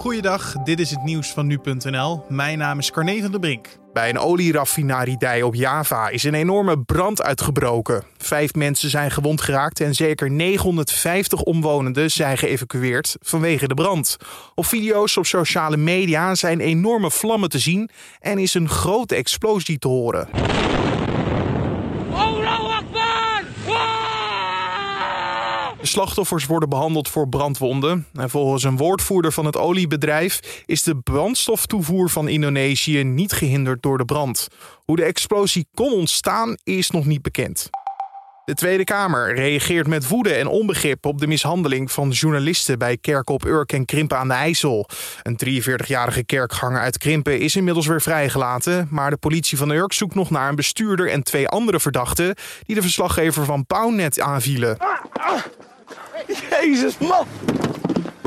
Goeiedag, dit is het nieuws van nu.nl. Mijn naam is Carne van der Brink. Bij een olieraffinaridij op Java is een enorme brand uitgebroken. Vijf mensen zijn gewond geraakt en zeker 950 omwonenden zijn geëvacueerd vanwege de brand. Op video's op sociale media zijn enorme vlammen te zien en is een grote explosie te horen. De slachtoffers worden behandeld voor brandwonden. En volgens een woordvoerder van het oliebedrijf is de brandstoftoevoer van Indonesië niet gehinderd door de brand. Hoe de explosie kon ontstaan is nog niet bekend. De Tweede Kamer reageert met woede en onbegrip op de mishandeling van journalisten bij Kerkop Urk en Krimpen aan de IJssel. Een 43-jarige kerkganger uit Krimpen is inmiddels weer vrijgelaten, maar de politie van Urk zoekt nog naar een bestuurder en twee andere verdachten die de verslaggever van Pauwnet aanvielen. Jezus, man.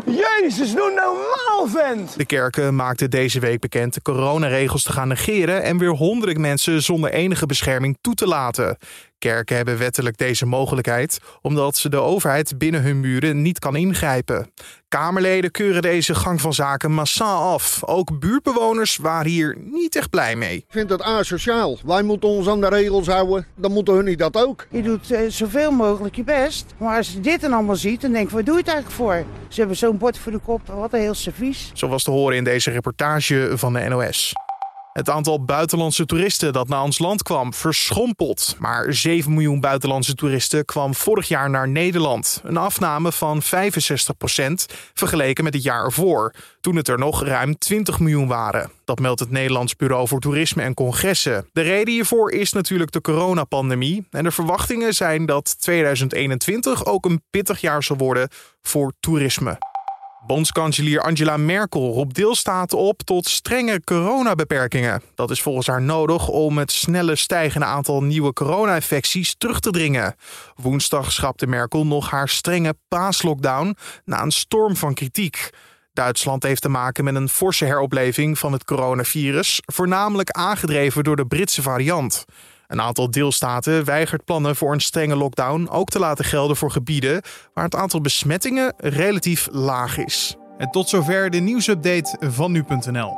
Jezus, doe normaal, vent. De kerken maakten deze week bekend de coronaregels te gaan negeren en weer honderden mensen zonder enige bescherming toe te laten. Kerken hebben wettelijk deze mogelijkheid omdat ze de overheid binnen hun muren niet kan ingrijpen. Kamerleden keuren deze gang van zaken massaal af. Ook buurtbewoners waren hier niet echt blij mee. Ik vind dat asociaal. Wij moeten ons aan de regels houden. Dan moeten hun niet dat ook. Je doet uh, zoveel mogelijk je best. Maar als je dit dan allemaal ziet, dan denk je, wat doe je het eigenlijk voor? Ze hebben zo'n bord voor de kop. Wat een heel servies. Zo was te horen in deze reportage van de NOS. Het aantal buitenlandse toeristen dat naar ons land kwam verschrompeld. Maar 7 miljoen buitenlandse toeristen kwam vorig jaar naar Nederland. Een afname van 65% vergeleken met het jaar ervoor, toen het er nog ruim 20 miljoen waren. Dat meldt het Nederlands Bureau voor Toerisme en Congressen. De reden hiervoor is natuurlijk de coronapandemie. En de verwachtingen zijn dat 2021 ook een pittig jaar zal worden voor toerisme. Bondskanselier Angela Merkel roept deelstaten op tot strenge coronabeperkingen. Dat is volgens haar nodig om het snelle stijgende aantal nieuwe corona-infecties terug te dringen. Woensdag schrapte Merkel nog haar strenge paaslockdown na een storm van kritiek. Duitsland heeft te maken met een forse heropleving van het coronavirus, voornamelijk aangedreven door de Britse variant. Een aantal deelstaten weigert plannen voor een strenge lockdown ook te laten gelden voor gebieden waar het aantal besmettingen relatief laag is. En tot zover de nieuwsupdate van nu.nl.